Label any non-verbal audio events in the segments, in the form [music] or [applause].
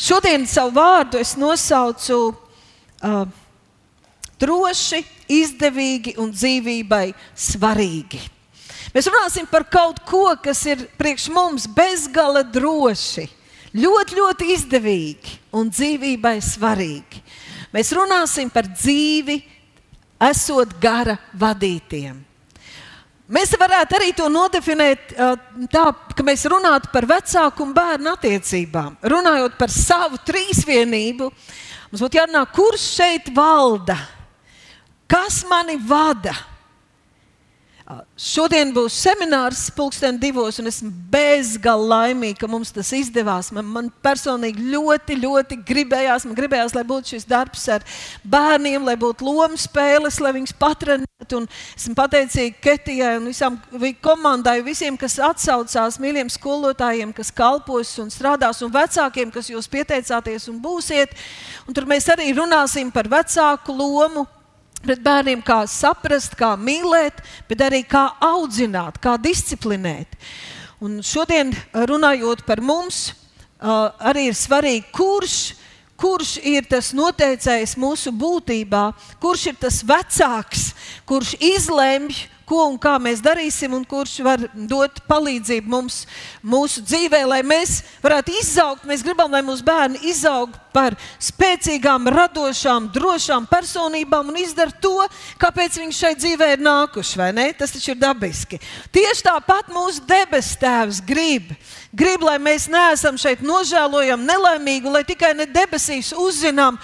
šodien savu vārdu es nosaucu uh, droši, izdevīgi un dzīvībai svarīgi. Mēs runāsim par kaut ko, kas ir priekš mums bezgala droši, ļoti, ļoti izdevīgi un dzīvībai svarīgi. Mēs runāsim par dzīvi, esot gara vadītiem. Mēs varētu arī to nodefinēt tā, ka mēs runātu par vecāku un bērnu attiecībām. Runājot par savu trīsvienību, mums būtu jārunā, kurš šeit valda, kas mani vada Šodien būs seminārs pulksten divos, un esmu bezgalīgi laimīga, ka mums tas izdevās. Man, man personīgi ļoti, ļoti gribējās, man gribējās, lai būtu šis darbs ar bērniem, lai būtu lomu spēles, lai viņus patrenētu. Esmu pateicīga Ketijai un visām komandai, visiem, kas atsaucās, mīļiem skolotājiem, kas kalpos un strādās, un vecākiem, kas jūs pieteicāties un būsiet. Un tur mēs arī runāsim par vecāku lomu pret bērniem, kā saprast, kā mīlēt, bet arī kā audzināt, kā disciplinēt. Un šodien, runājot par mums, arī ir svarīgi, kurš, kurš ir tas noteicējs mūsu būtībā, kurš ir tas vecāks, kurš izlemj, ko un kā mēs darīsim, un kurš var dot palīdzību mums mūsu dzīvē, lai mēs varētu izaugt. Mēs gribam, lai mūsu bērni izaug par spēcīgām, radošām, drošām personībām un izdara to, kāpēc viņi šai dzīvē ir nākuši. Tas taču ir dabiski. Tieši tāpat mūsu debes Tēvs grib. Grib, lai mēs neesam šeit nožēlojami, nelaimīgi, lai tikai ne debesīs uzzinām,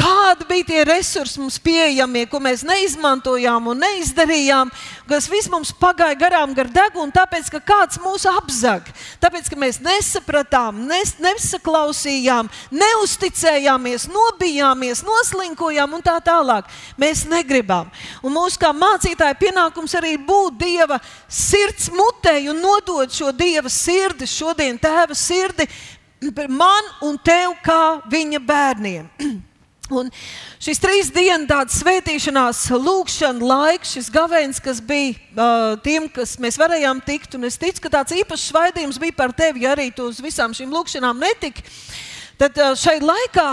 Kādi bija tie resursi mums pieejamie, ko mēs neizmantojām un neizdarījām, kas viss mums pagāja garām gar degunu, tāpēc, ka kāds mūs apzag, tāpēc, ka mēs nesapratām, nes, nesaklausījām, neusticējāmies, nobijāmies, noslinkojām un tā tālāk. Mēs negribam. Un mūsu kā mācītāja pienākums arī būt Dieva sirds mutei un nodot šo Dieva sirdi, šodien tēva sirdi man un tev kā viņa bērniem. [clears throat] Un šis trīs dienu tāds svētīšanās, lūkšanas laiks, šis gavēns, kas bija uh, tiem, kas mēs varējām tikt, un es ticu, ka tāds īpašs svaidījums bija par tevi, ja arī tu uz visām šīm lūkšanām netiki. Tad uh, šai laikā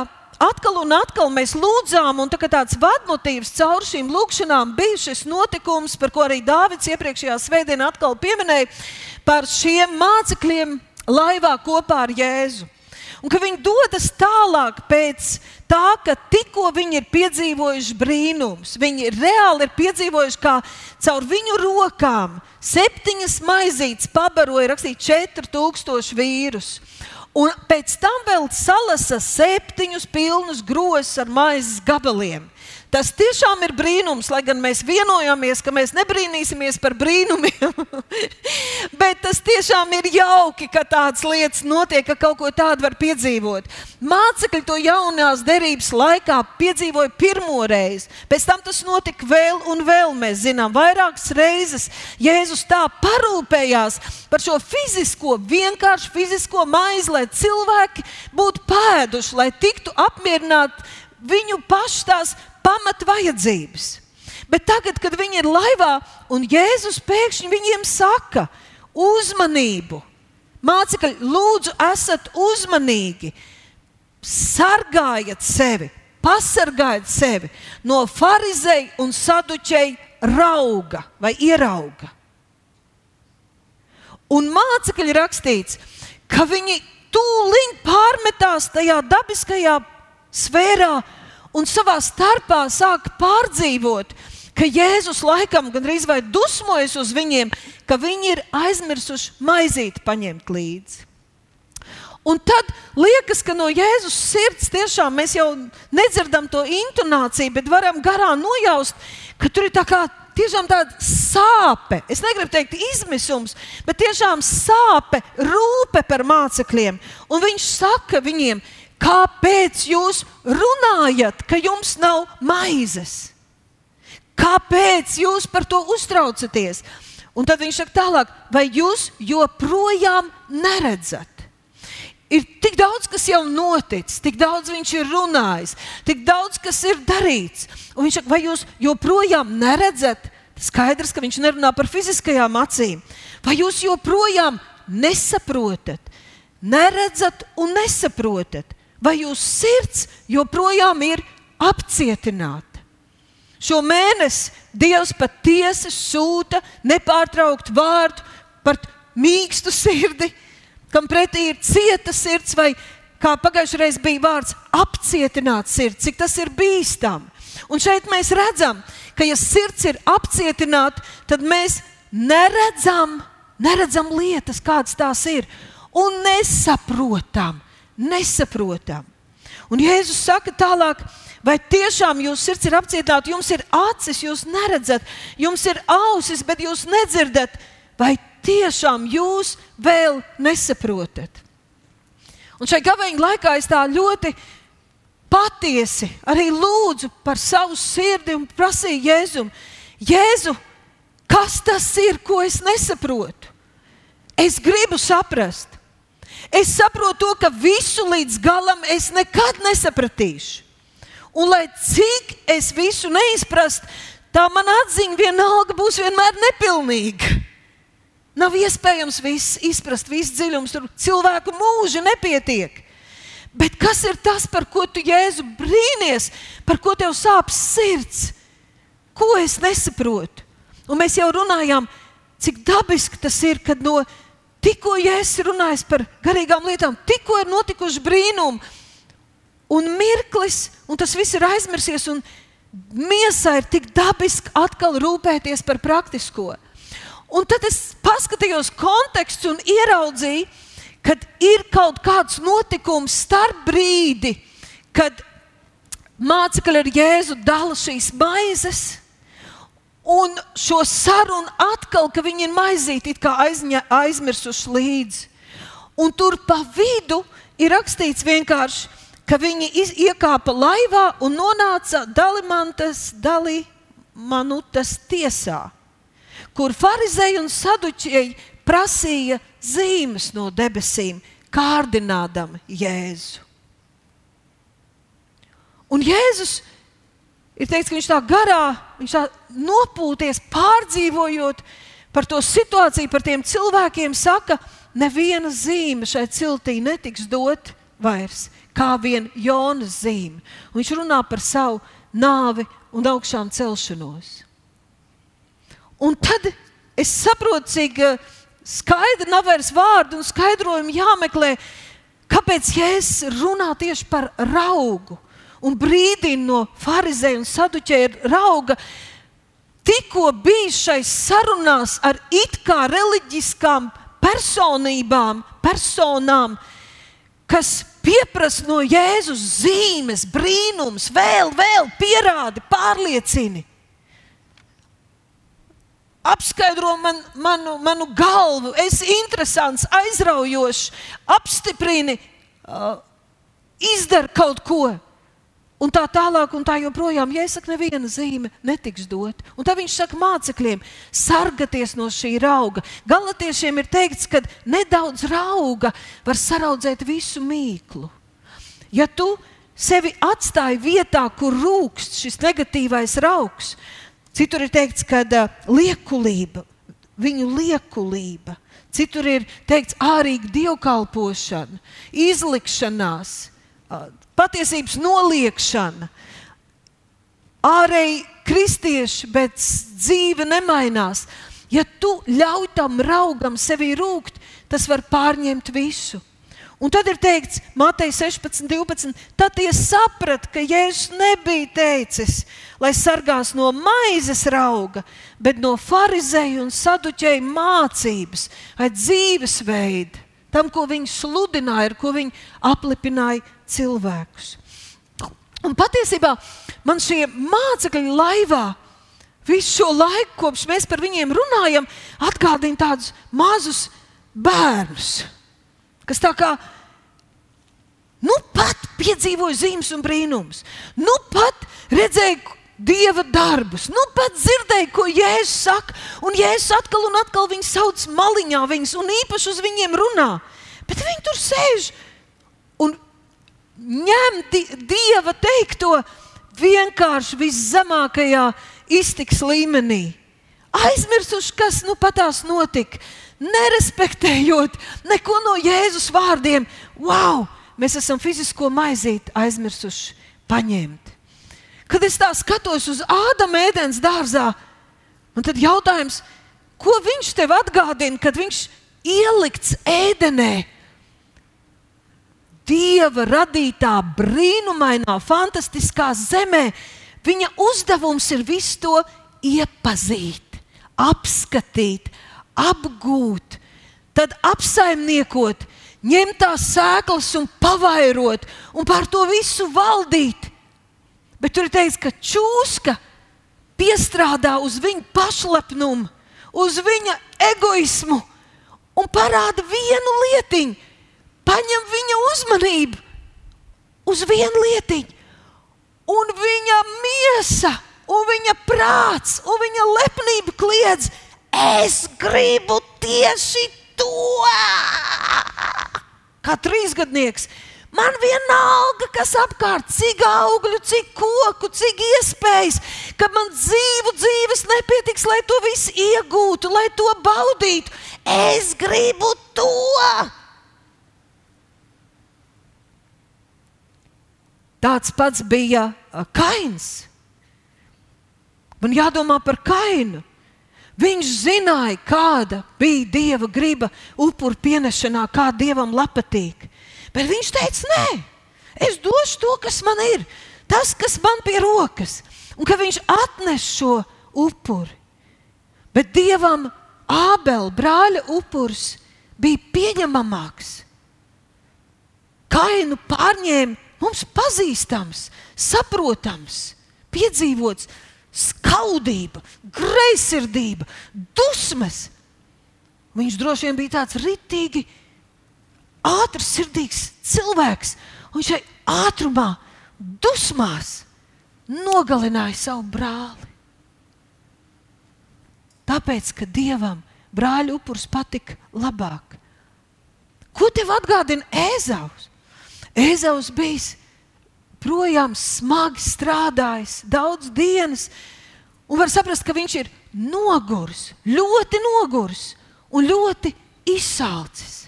atkal un atkal mēs lūdzām, un tā tāds vadmotīvs caur šīm lūkšanām bija šis notikums, par ko arī Dāvids iepriekšējā svētdienā atkal pieminēja, par šiem mācekļiem laivā kopā ar Jēzu un ka viņi dodas tālāk pēc tā, ka tikko viņi ir piedzīvojuši brīnums. Viņi reāli ir piedzīvojuši, kā caur viņu rokām septiņas maizītes pabaroja rakstīt 4000 vīrus. Un pēc tam vēl salasa septiņus pilnus grozus ar maizes gabaliem. Tas tiešām ir brīnums, lai gan mēs vienojāmies, ka mēs nebrīnīsimies par brīnumiem. [laughs] Bet tas tiešām ir jauki, ka tādas lietas notiek, ka kaut ko tādu var piedzīvot. Mācekļi to jaunās derības laikā piedzīvoja pirmo reizi. Pēc tam tas notika vēl un vēl. Mēs zinām, vairākas reizes Jēzus tā parūpējās par šo fizisko, vienkārši fizisko maizi, lai cilvēki būtu pēduši, lai tiktu apmierināti viņu pašu tās pamat vajadzības. Bet tagad, kad viņi ir laivā un Jēzus pēkšņi viņiem saka, uzmanību, mācekļi, lūdzu, esat uzmanīgi, sargājiet sevi, pasargājiet sevi no farizēja un saduķēja rauga vai ierauga. Un mācekļi rakstīts, ka viņi tūlīt pārmetās tajā dabiskajā sfērā, un savā starpā sāk pārdzīvot, ka Jēzus laikam gandrīz vai dusmojas uz viņiem, ka viņi ir aizmirsuši maizīt paņemt līdzi. Un tad liekas, ka no Jēzus sirds tiešām mēs jau nedzirdam to intonāciju, bet varam garā nojaust, ka tur ir tā kā tiešām tāda sāpe. Es negribu teikt izmisums, bet tiešām sāpe, rūpe par mācekļiem. Un viņš saka viņiem, Kāpēc jūs runājat, ka jums nav maizes? Kāpēc jūs par to uztraucaties? Un tad viņš saka tālāk, vai jūs joprojām neredzat? Ir tik daudz, kas jau noticis, tik daudz viņš ir runājis, tik daudz, kas ir darīts. Un viņš saka, vai jūs joprojām neredzat? Skaidrs, ka viņš nerunā par fiziskajām acīm. Vai jūs joprojām nesaprotat, neredzat un nesaprotat? Vai jūsu sirds joprojām ir apcietināta. Šo mēnesi Dievs patiesi sūta nepārtrauktu vārdu par mīkstu sirdi, kam pretī ir cieta sirds, vai kā pagājušajā reizē bija vārds apcietināt sirdi, cik tas ir bīstami. Un šeit mēs redzam, ka, ja sirds ir apcietināta, tad mēs neredzam, neredzam lietas, kādas tās ir, un nesaprotam, nesaprotam. Un Jēzus saka tālāk, vai tiešām jūsu sirds ir apcietināta, jums ir acis, jūs neredzat, jums ir ausis, bet jūs nedzirdat, vai tiešām jūs vēl nesaprotat? Un šai gaveņa laikā es tā ļoti patiesi arī lūdzu par savu sirdi un prasīju Jēzum, Jēzu, kas tas ir, ko es nesaprotu? Es gribu saprast. Es saprotu to, ka visu līdz galam es nekad nesapratīšu. Un lai cik es visu neizprastu, tā man atziņa vienalga būs vienmēr nepilnīga. Nav iespējams viss izprast, viss dziļums, tur cilvēku mūži nepietiek. Bet kas ir tas, par ko tu jēzu brīnies, par ko tev sāp sirds? Ko es nesaprotu? Un mēs jau runājām, cik dabiski tas ir, kad no tikko jēzus runājas par garīgām lietām, tikko ir notikuši brīnumi, un mirklis, un tas viss ir aizmirsies, miesā ir tik dabiski atkal rūpēties par praktisko. Un tad es paskatījos kontekstu un ieraudzīju, kad ir kaut kāds notikums starp brīdi, kad mācekļi ar Jēzu dala šīs maizes. Un šo sarunu atkal, ka viņi ir maizīti, kā aizņa, aizmirsuši līdzi. Un tur pa vidu ir rakstīts vienkārši, ka viņi iz, iekāpa laivā un nonāca Dalimantas, Dalimanutas tiesā kur farizēji un saduķēji prasīja zīmes no debesīm, kārdinādami Jēzu. Un Jēzus ir teiks, ka viņš tā garā, viņš tā nopūties, pārdzīvojot par to situāciju, par tiem cilvēkiem, saka, neviena zīme šai ciltī netiks dot vairs, kā vien Jonas zīme. Un viņš runā par savu nāvi un augšām celšanos. Un tad es saprotu, cik eh, skaidri nav vairs vārdu un skaidrojumu jāmeklē, kāpēc Jēzus runā tieši par raugu un brīdina no farizēja un saduķēra rauga. Tikko bija šais sarunās ar it kā reliģiskām personībām, personām, kas pieprasa no Jēzus zīmes, brīnums, vēl, vēl pierādi, pārliecini apskaidro man, manu, manu galvu, esi interesants, aizraujošs, apstiprini, uh, izdara kaut ko. Un tā tālāk, un tā joprojām, ja es saku, neviena zīme netiks dot. Un tad viņš saka mācekļiem, sargieties no šī auga. Galatiešiem ir teikts, ka nedaudz auga var saraudzēt visu mīklu. Ja tu sevi atstāji vietā, kur rūkst šis negatīvais augs, Citur ir teikts, ka liekulība, viņu liekulība. Citur ir teikts ārīga dievkalpošana, izlikšanās, patiesības noliekšana. Ārēji kristieši, bet dzīve nemainās. Ja tu ļauj tam raugam sevi rūkt, tas var pārņemt visu. Un tad ir teikts, Matei 16, 12. Tad tie saprata, ka Jēzus nebija teicis, lai sargās no maizes rauga, bet no farizēju un saduķēju mācības vai dzīvesveida, tam, ko viņi sludināja, ar ko viņi aplipināja cilvēkus. Un patiesībā man šie mācekļi laivā visu šo laiku, kopš mēs par viņiem runājam, atgādina tādus mazus bērnus kas tā kā nu pat piedzīvoja zīmes un brīnumus, nu pat redzēja dieva darbus, nu pat dzirdēja, ko Jēzus saka, un Jēzus atkal un atkal viņus sauc maliņā, viņus, un īpaši uz viņiem runā. Bet viņi tur sēž un ņem di dieva teikto vienkārši viszemākajā iztiks līmenī. Aizmirsuši, kas nu patās notika nerespektējot neko no Jēzus vārdiem. Wow! mēs esam fizisko maizīti aizmirsuši paņemt. Kad es tā skatos uz Ādama ēdienas dārzā, man tad jautājums, ko viņš tev atgādina, kad viņš ielikts ēdenē? Dieva radītā, brīnumainā, fantastiskā zemē, viņa uzdevums ir visu to iepazīt, apskatīt, apgūt, tad apsaimniekot, ņemt tās sēklas un pavairot un pār to visu valdīt. Bet tur ir teikts, ka čūska piestrādā uz viņa pašlepnumu, uz viņa egoismu un parāda vienu lietiņu, paņem viņa uzmanību uz vienu lietiņu, un viņa miesa, un viņa prāts, un viņa lepnība kliedz: Es gribu tieši to! Kā trīsgadnieks Man vienalga, kas apkārt, cik augļu, cik koku, cik iespējas, ka man dzīvu dzīves nepietiks, lai to visu iegūtu, lai to baudītu. Es gribu to! Tāds pats bija Kains. Man jādomā par Kainu. Viņš zināja, kāda bija dieva griba upuru pienešanā, kā dievam patīk. Bet viņš teica, nē, es došu to, kas man ir, tas, kas man pie rokas. Un ka viņš atnes šo upuri. Bet dievam Ābela brāļa upuris bija pieņemamāks. Kainu pārņēma mums pazīstams, saprotams, piedzīvots skaudība, greizsirdība, dusmas. Viņš droši vien bija tāds ritīgi ātrs, sirdīgs cilvēks. Un šai ātrumā, dusmās, nogalināja savu brāli. Tāpēc, ka dievam brāļa upuris patika labāk. Ko tev atgādina Ēzaus? Ēzaus bija projām smagi strādājis, daudz dienas, un var saprast, ka viņš ir noguris, ļoti noguris un ļoti izsalcis.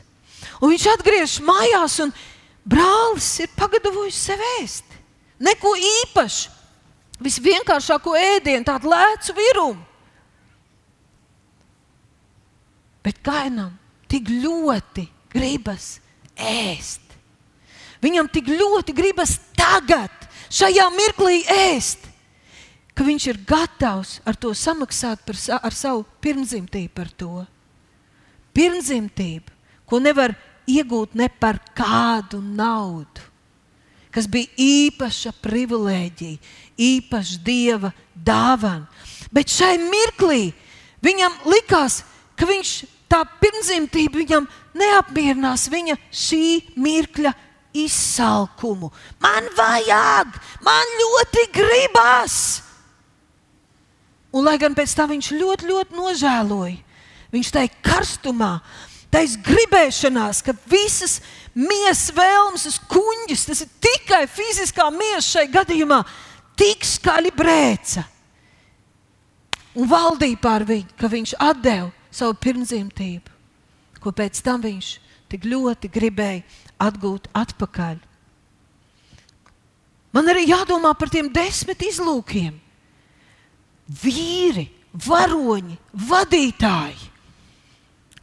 Un viņš atgriežas mājās, un brālis ir pagatavojis sev ēst. Neko īpašu, visvienkāršāko ēdienu, tādu lēcu virumu. Bet kainam tik ļoti gribas ēst. Viņam tik ļoti gribas tagad, šajā mirklī ēst, ka viņš ir gatavs ar to samaksāt par, ar savu pirmzimtību. Par to. Pirmzimtība, ko nevar iegūt ne par kādu naudu, kas bija īpaša privilēģija, īpaša dieva dāvana. Bet šai mirklī viņam likās, ka viņš tā pirmzimtība viņam neapmierinās viņa šī mirkļa izsalkumu. Man vajag, man ļoti gribas. Un, lai gan pēc tam viņš ļoti, ļoti nožēloja, viņš tajā karstumā tais gribēšanās, ka visas miesas vēlmes, uz kuģis, tas ir tikai fiziskā miesa šai gadījumā, tik skaļi brēca. Un valdīja pār viņu, ka viņš deva savu pirmzimtību, ko pēc tam viņš tik ļoti gribēja atgūt atpakaļ. Man arī jādomā par tiem desmit izlūkiem. Vīri, varoņi, vadītāji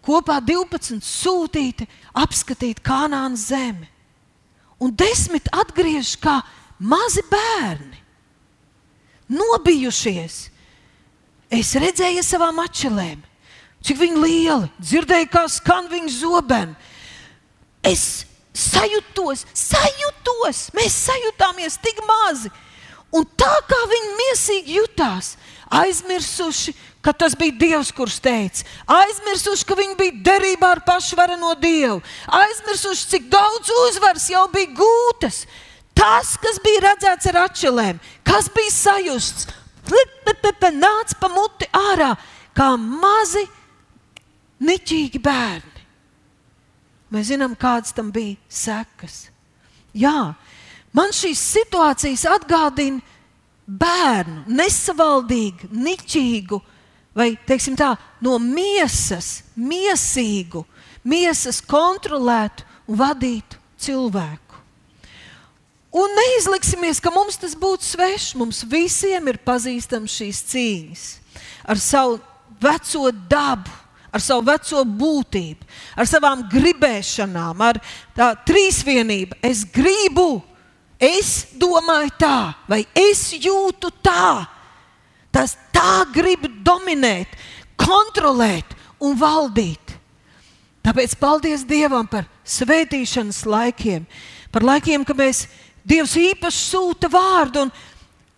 kopā 12 sūtīti apskatīt kanānas zemi. Un desmit atgriežas kā mazi bērni, nobijušies. Es redzēju savām ačelēm, cik viņi lieli, dzirdēju, kā skan viņu zobeni. Es sajūtos, sajūtos, mēs sajūtāmies tik mazi. Un tā kā viņi mīsīgi jutās, aizmirsuši, ka tas bija Dievs, kurš teica, aizmirsuši, ka viņi bija derībā ar pašvareno Dievu, aizmirsuši, cik daudz uzvaras jau bija gūtas. Tas, kas bija redzēts ar atšķirībām, kas bija sajusts, nāca pa muti ārā kā mazi, niķīgi bērni. Mēs zinām, kādas tam bija sekas. Jā, man šīs situācijas atgādina bērnu, nesavaldīgu, niķīgu vai tā, no miesas, miesīgu, miesas kontrolētu un vadītu cilvēku. Un neizliksimies, ka mums tas būtu svešs. Mums visiem ir pazīstams šīs cīņas ar savu veco dabu, ar savu veco būtību, ar savām gribēšanām, ar tā trīsvienību. Es gribu, es domāju tā, vai es jūtu tā. Tas tā grib dominēt, kontrolēt un valdīt. Tāpēc paldies Dievam par svētīšanas laikiem, par laikiem, kad mēs Dievs īpaši sūta vārdu.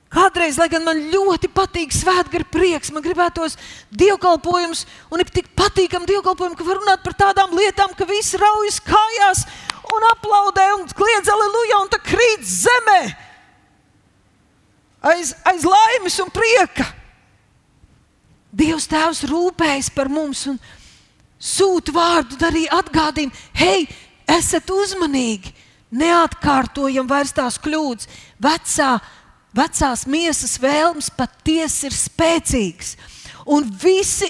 Kādreiz, lai gan man ļoti patīk svētgara prieks, man gribētos dievkalpojumus, un ir tik patīkami dievkalpojumi, ka var runāt par tādām lietām, ka visi raujas kājās un aplaudē un kliedz aleluja, un tā krīt zemē aiz, aiz laimes un prieka. Dievs Tēvs rūpējas par mums un sūta vārdu, arī atgādina, hei, esiet uzmanīgi! neatkārtojam vairs tās kļūdas. Vecā, vecās miesas vēlmes patiesi ir spēcīgas. Un visi,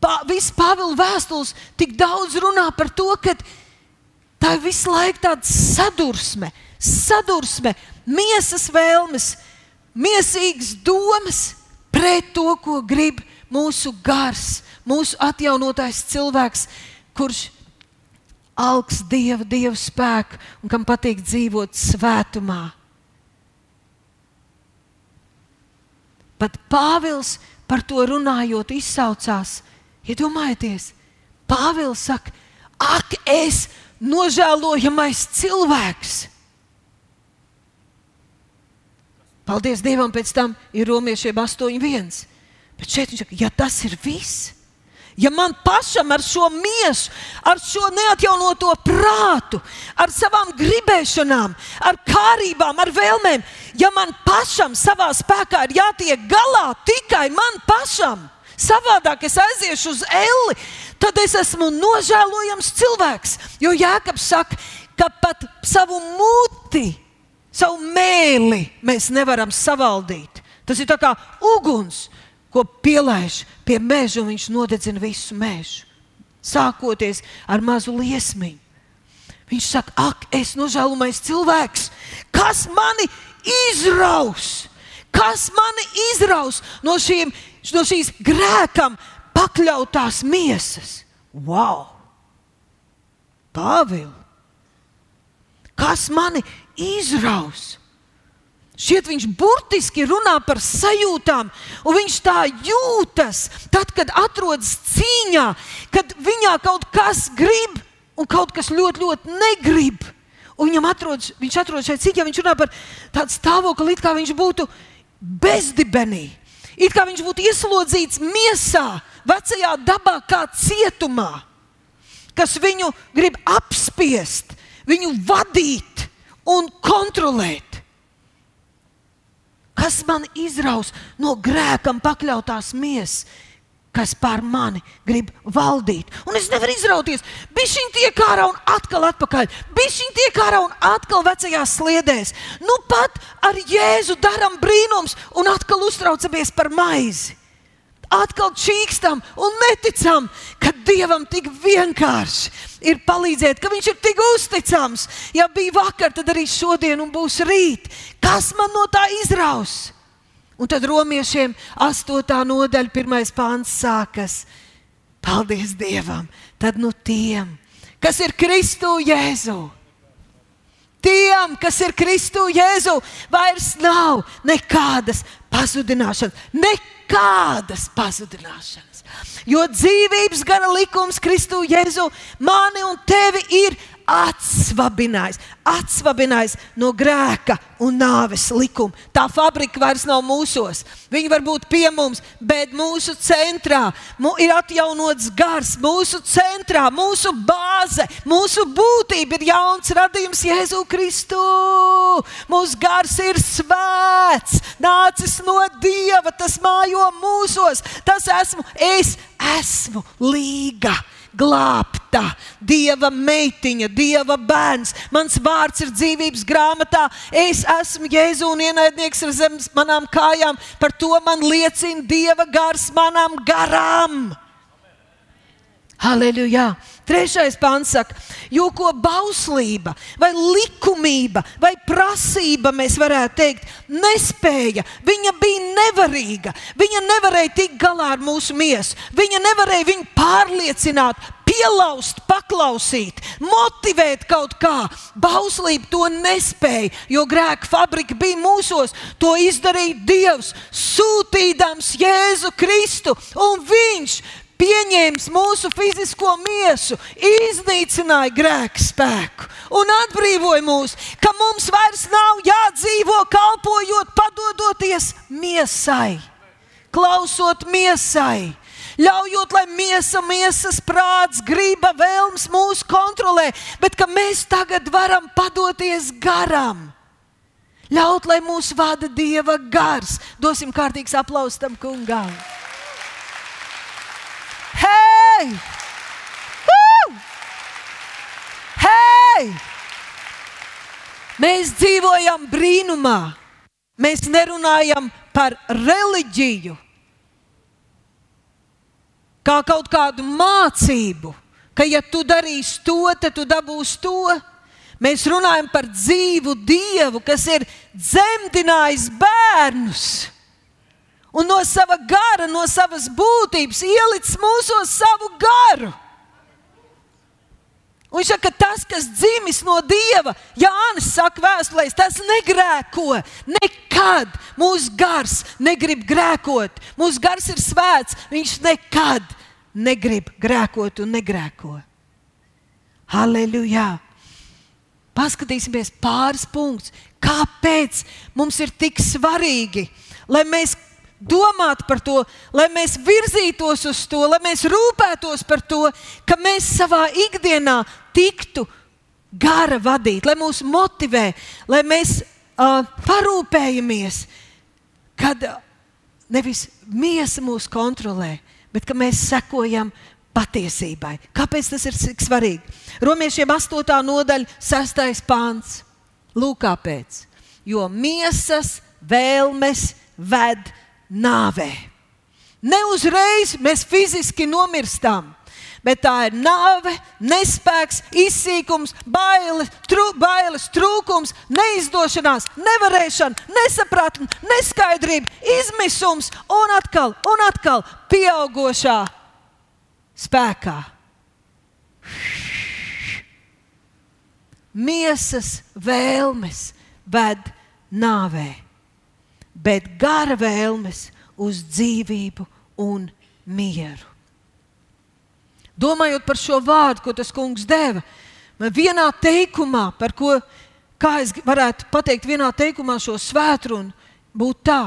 pa, visi Pāvila vēstules tik daudz runā par to, ka tā ir visu laiku tāda sadursme, sadursme, miesas vēlmes, miesīgas domas pret to, ko grib mūsu gars, mūsu atjaunotais cilvēks, kurš augsts Dieva, Dieva spēku un kam patīk dzīvot svētumā. Pat Pāvils par to runājot, izsaucās. Iedomājieties, Pāvils saka, ak, es nožēlojamais cilvēks. Paldies Dievam, pēc tam ir romiešiem 8,1. Bet šeit viņš saka, ja tas ir viss, Ja man pašam ar šo miesu, ar šo neatjaunoto prātu, ar savām gribēšanām, ar kārībām, ar vēlmēm, ja man pašam savā spēkā ir jātiek galā tikai man pašam, savādāk es aiziešu uz elli, tad es esmu nožēlojams cilvēks. Jo Jēkabs saka, ka pat savu muti, savu mēli mēs nevaram savaldīt. Tas ir kā uguns ko pielaiž pie meža, un viņš nodedzina visu mežu. Sākoties ar mazu liesmiņu. Viņš saka, ak, es nožēlumais cilvēks, kas mani izraus, kas mani izraus no, šiem, no šīs grēkam pakļautās miesas. Wow! Pāvils! Kas mani izraus? Šķiet, viņš burtiski runā par sajūtām, un viņš tā jūtas, tad, kad atrodas cīņā, kad viņā kaut kas grib un kaut kas ļoti, ļoti negrib. Un viņam atrodas, viņš atrodas šeit cīņā, viņš runā par tādu stāvokli, it kā viņš būtu bezdibenī. It kā viņš būtu ieslodzīts miesā, vecajā dabā, kā cietumā, kas viņu grib apspiest, viņu vadīt un kontrolēt kas man izraus no grēkam pakļautās miesas, kas pār mani grib valdīt. Un es nevaru izrauties. Bišķiņ tiek ārā un atkal atpakaļ. Bišķiņ tiek ārā un atkal vecajās sliedēs. Nu pat ar Jēzu darām brīnums un atkal uztraucamies par maizi atkal čīkstam un neticam, ka Dievam tik vienkārši ir palīdzēt, ka Viņš ir tik uzticams. Ja bija vakar, tad arī šodien un būs rīt. Kas man no tā izraus? Un tad romiešiem 8. nodaļa, 1. pāns sākas. Paldies Dievam! Tad nu tiem, kas ir Kristu Jēzu. Tiem, kas ir Kristu Jēzu, vairs nav nekādas pazudināšanas. Nekādas pazudināšanas. Jo dzīvības gara likums Kristu Jēzu mani un tevi ir atsvabinājis, atsvabinājis no grēka un nāves likuma. Tā fabrika vairs nav mūsos. Viņi var būt pie mums, bet mūsu centrā ir atjaunots gars, mūsu centrā, mūsu bāze, mūsu būtība ir jauns radījums Jēzu Kristu. Mūsu gars ir svēts, nācis no Dieva, tas mājo mūsos. Tas esmu es, esmu līga glābta, Dieva meitiņa, Dieva bērns. Mans vārds ir dzīvības grāmatā. Es esmu Jēzu un ienaidnieks ar zemes manām kājām. Par to man liecina Dieva gars manām garām. Halleluja! Trešais pāns saka, jo ko bauslība, vai likumība, vai prasība, mēs varētu teikt, nespēja. Viņa bija nevarīga. Viņa nevarēja tikt galā ar mūsu miesu. Viņa nevarēja viņu pārliecināt, pielaust, paklausīt, motivēt kaut kā. Bauslība to nespēja, jo grēka fabrika bija mūsos. To izdarīja Dievs, sūtīdams Jēzu Kristu, un Viņš pieņēma mūsu fizisko miesu, iznīcināja grēka spēku un atbrīvoja mūs, ka mums vairs nav jādzīvo kalpojot, padodoties miesai, klausot miesai. Ļaujot, lai miesa, miesas prāts, griba, vēlms mūs kontrolē, bet ka mēs tagad varam padoties garam. Ļaut, lai mūs vada Dieva gars. Dosim kārtīgs aplausus tam kungam. Hei! Hei! Mēs dzīvojam brīnumā. Mēs nerunājam par reliģiju, kā kaut kādu mācību, ka ja tu darīsi to, tad tu dabūsi to. Mēs runājam par dzīvu Dievu, kas ir dzemdinājis bērnus un no sava gara, no savas būtības ielicis mūsos savu garu. Un viņš saka, ka tas, kas dzimis no dieva, Jānis saka, vēstulēs, tas negrēko. Nekad mūsu gars negrib grēkot. Mūsu gars ir svēts. Viņš nekad negrib grēkot un negrēko. Halleluja! Paskatīsimies pāris punktus. Kāpēc mums ir tik svarīgi, lai mēs domāt par to, lai mēs virzītos uz to, lai mēs rūpētos par to, ka mēs savā ikdienā tiktu gara vadīt, lai mūs motivē, lai mēs uh, parūpējamies, kad nevis miesa mūs kontrolē, bet ka mēs sekojam patiesībai. Kāpēc tas ir tik svarīgi? Romiešiem 8. nodaļa, 6. pāns. Lūk, kāpēc. Jo miesas vēlmes ved nāvē. Ne uzreiz mēs fiziski nomirstam, bet tā ir nāve, nespēks, izsīkums, bailes, trū, bailes trūkums, neizdošanās, nevarēšana, nesapratne, neskaidrība, izmisums un atkal, un atkal pieaugušā spēkā. Miesas vēlmes ved nāvē bet gara vēlmes uz dzīvību un mieru. Domājot par šo vārdu, ko tas kungs deva, man vienā teikumā, par ko, es varētu pateikt, vienā teikumā šo svētrunu, būtu tā.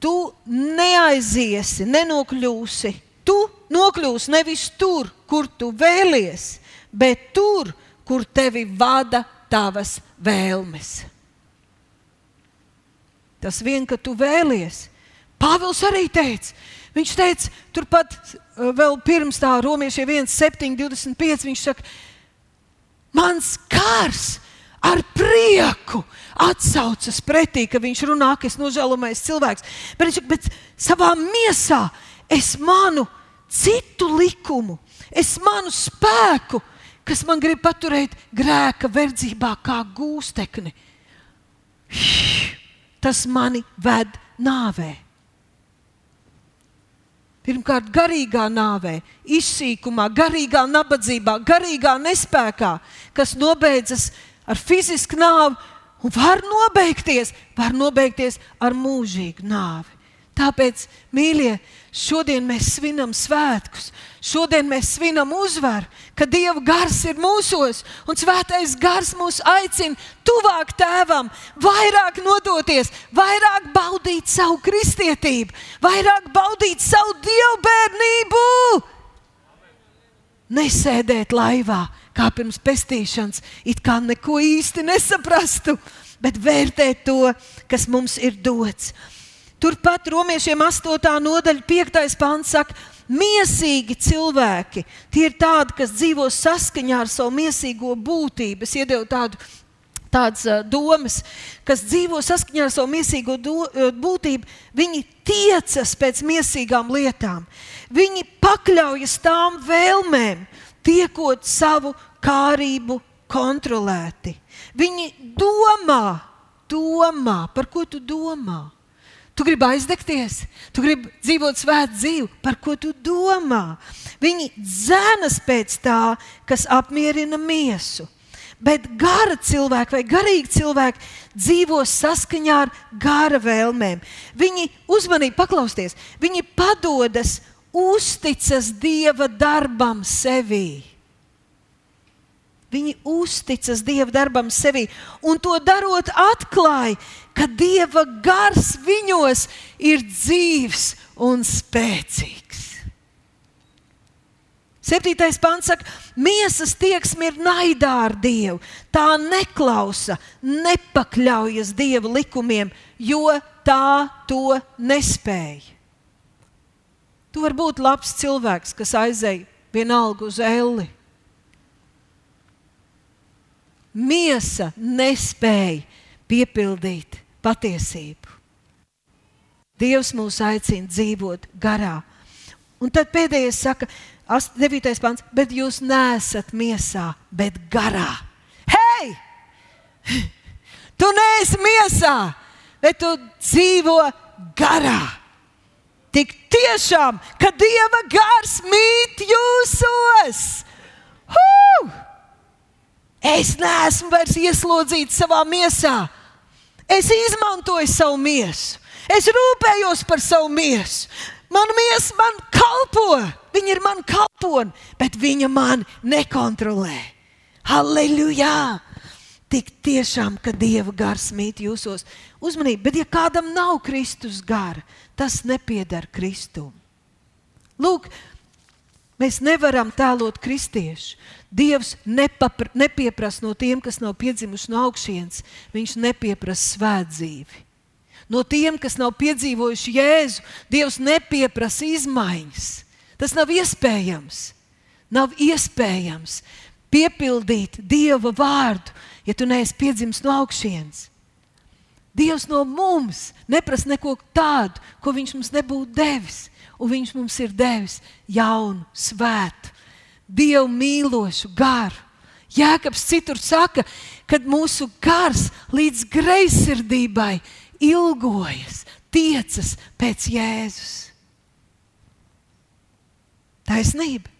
Tu neaiziesi, nenokļūsi. Tu nokļūsi nevis tur, kur tu vēlies, bet tur, kur tevi vada tavas vēlmes. Tas vien, ka tu vēlies. Pāvils arī teica, viņš teica, turpat eh, vēl pirms tā romiešiem 1, 7, 25. Viņš saka, mans kārs ar prieku atsaucas pretī, ka viņš runā, ka es nožēlojamais cilvēks. Bet viņš saka, bet savā miesā es manu citu likumu, es manu spēku, kas man grib paturēt grēka verdzībā kā gūstekni tas mani ved nāvē. Pirmkārt, garīgā nāvē, izsīkumā, garīgā nabadzībā, garīgā nespējā, kas nobeidzas ar fizisku nāvi un var nobeigties, var nobeigties ar mūžīgu nāvi. Tāpēc, mīļie, šodien mēs svinam svētkus, šodien mēs svinam uzvaru, ka Dieva gars ir mūsos, un Svētais gars mūs aicina tuvāk tēvam, vairāk nodoties, vairāk baudīt savu kristietību, vairāk baudīt savu dievbijību. Nesēdēt laivā, kā pirms pestīšanas, it kā neko īsti nesaprastu, bet vērtēt to, kas mums ir dots. Turpat romiešiem 8. nodaļa, 5. pāns saka, Miesīgi cilvēki, tie ir tādi, kas dzīvo saskaņā ar savu miesīgo būtību. Es iedevu tādu tādas uh, domas, kas dzīvo saskaņā ar savu mīlestīgo uh, būtību, viņi tiecas pēc mīlestīgām lietām. Viņi pakļaujas tām vēlmēm, tiekot savu kārību kontrolēti. Viņi domā, domā, par ko tu domā. Tu gribi aizdegties, tu gribi dzīvot svētu dzīvi, par ko tu domā. Viņi dzēnas pēc tā, kas apmierina miesu. Bet gara cilvēki vai garīgi cilvēki dzīvo saskaņā ar gara vēlmēm. Viņi uzmanīgi paklausties, viņi padodas, uzticas Dieva darbam sevī. Viņi uzticas Dieva darbam sevī, un to darot, atklāja, ka Dieva gars viņos ir dzīves un spēcīgs. Septītais pants saka, miesas tieksme ir naidā ar Dievu. Tā neklausa, nepakļaujas Dieva likumiem, jo tā to nespēja. Tu vari būt labs cilvēks, kas aizēja vienalga uz elli miesa nespēja piepildīt patiesību. Dievs mūs aicina dzīvot garā. Un tad pēdējais saka, 9. pants, bet jūs neesat miesā, bet garā. Hei! Tu neesi miesā, bet tu dzīvo garā. Tik tiešām, ka Dieva gars mīt jūsos. Huh! Es neesmu vairs ieslodzīts savā miesā. Es izmantoju savu miesu. Es rūpējos par savu miesu. Mana miesa man kalpo, viņa ir man kalpone, bet viņa man nekontrolē. Halleluja! Tik tiešām, ka Dieva gars mīt jūsos. Uzmanību, bet ja kādam nav Kristus gara, tas nepiedara Kristum. Lūk, mēs nevaram tēlot kristiešu. Dievs nepapra, nepieprasa no tiem, kas nav piedzimuši no augšas, viņš nepieprasa svētdzīvi. No tiem, kas nav piedzīvojuši Jēzu, Dievs nepieprasa izmaiņas. Tas nav iespējams. Nav iespējams piepildīt Dieva vārdu, ja tu neesi piedzimis no augšas. Dievs no mums neprasa neko tādu, ko Viņš mums nebūtu devis, un Viņš mums ir devis jaunu, svētu Dievu mīlošu garu. Jēkabs citur saka, ka mūsu gars līdz greizsirdībai ilgojas, tiecas pēc Jēzus. Taisnība.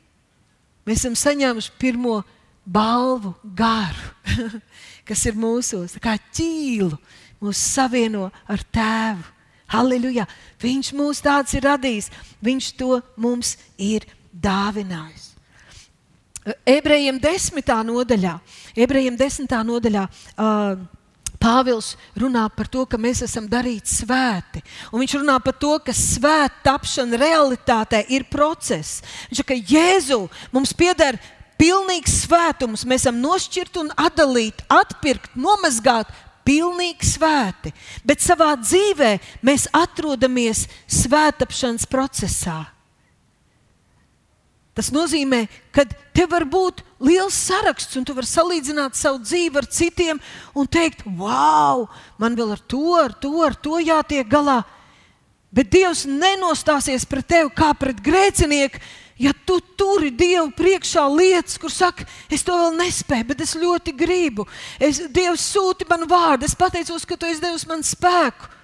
Mēs esam saņēmuši pirmo balvu garu, [laughs] kas ir mūsos, kā ķīlu, mūs savieno ar tēvu. Halleluja! Viņš mūs tāds ir radījis, viņš to mums ir dāvinājis. Ebrejiem desmitā nodaļā, ebrejiem desmitā nodaļā uh, Pāvils runā par to, ka mēs esam darīti svēti. Un viņš runā par to, ka svēta tapšana realitātē ir process. Viņš saka, ka Jēzu mums pieder pilnīgs svētums. Mēs esam nošķirti un atdalīti, atpirkti, nomazgāti. Pilnīgi svēti, bet savā dzīvē mēs atrodamies svētāpšanas procesā. Tas nozīmē, ka tev var būt liels saraksts, un tu vari salīdzināt savu dzīvi ar citiem un teikt, wow, man vēl ar to, ar to, ar to jātiek galā. Bet Dievs nenostāsies pret tevi kā pret grēcinieku, ja tu turi Dievu priekšā lietas, kur saka, es to vēl nespēju, bet es ļoti gribu. Es, Dievs sūti man vārdu, es pateicos, ka tu esi devis man spēku.